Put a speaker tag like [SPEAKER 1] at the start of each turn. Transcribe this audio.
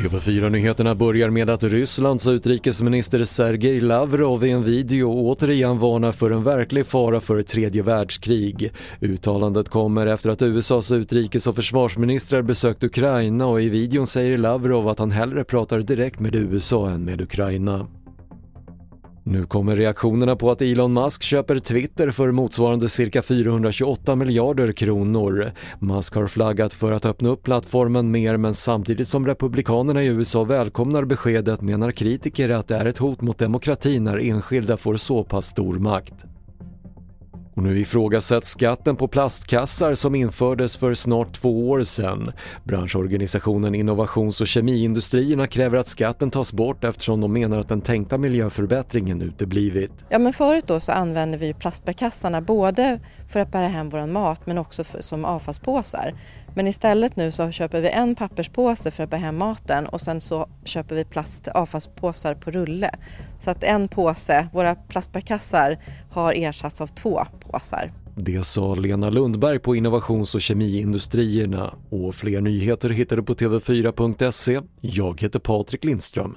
[SPEAKER 1] TV4-nyheterna börjar med att Rysslands utrikesminister Sergej Lavrov i en video återigen varnar för en verklig fara för ett tredje världskrig. Uttalandet kommer efter att USAs utrikes och försvarsministrar besökt Ukraina och i videon säger Lavrov att han hellre pratar direkt med USA än med Ukraina. Nu kommer reaktionerna på att Elon Musk köper Twitter för motsvarande cirka 428 miljarder kronor. Musk har flaggat för att öppna upp plattformen mer men samtidigt som republikanerna i USA välkomnar beskedet menar kritiker att det är ett hot mot demokratin när enskilda får så pass stor makt. Och nu ifrågasätts skatten på plastkassar som infördes för snart två år sedan. Branschorganisationen Innovations och kemiindustrierna kräver att skatten tas bort eftersom de menar att den tänkta miljöförbättringen uteblivit.
[SPEAKER 2] Ja men förut då så använde vi plastbärkassarna både för att bära hem vår mat men också för, som avfallspåsar. Men istället nu så köper vi en papperspåse för att bära hem maten och sen så köper vi plast avfallspåsar på rulle. Så att en påse, våra plastbärkassar, har ersatts av två påsar.
[SPEAKER 1] Det sa Lena Lundberg på Innovations och kemiindustrierna och fler nyheter hittar du på tv4.se. Jag heter Patrik Lindström.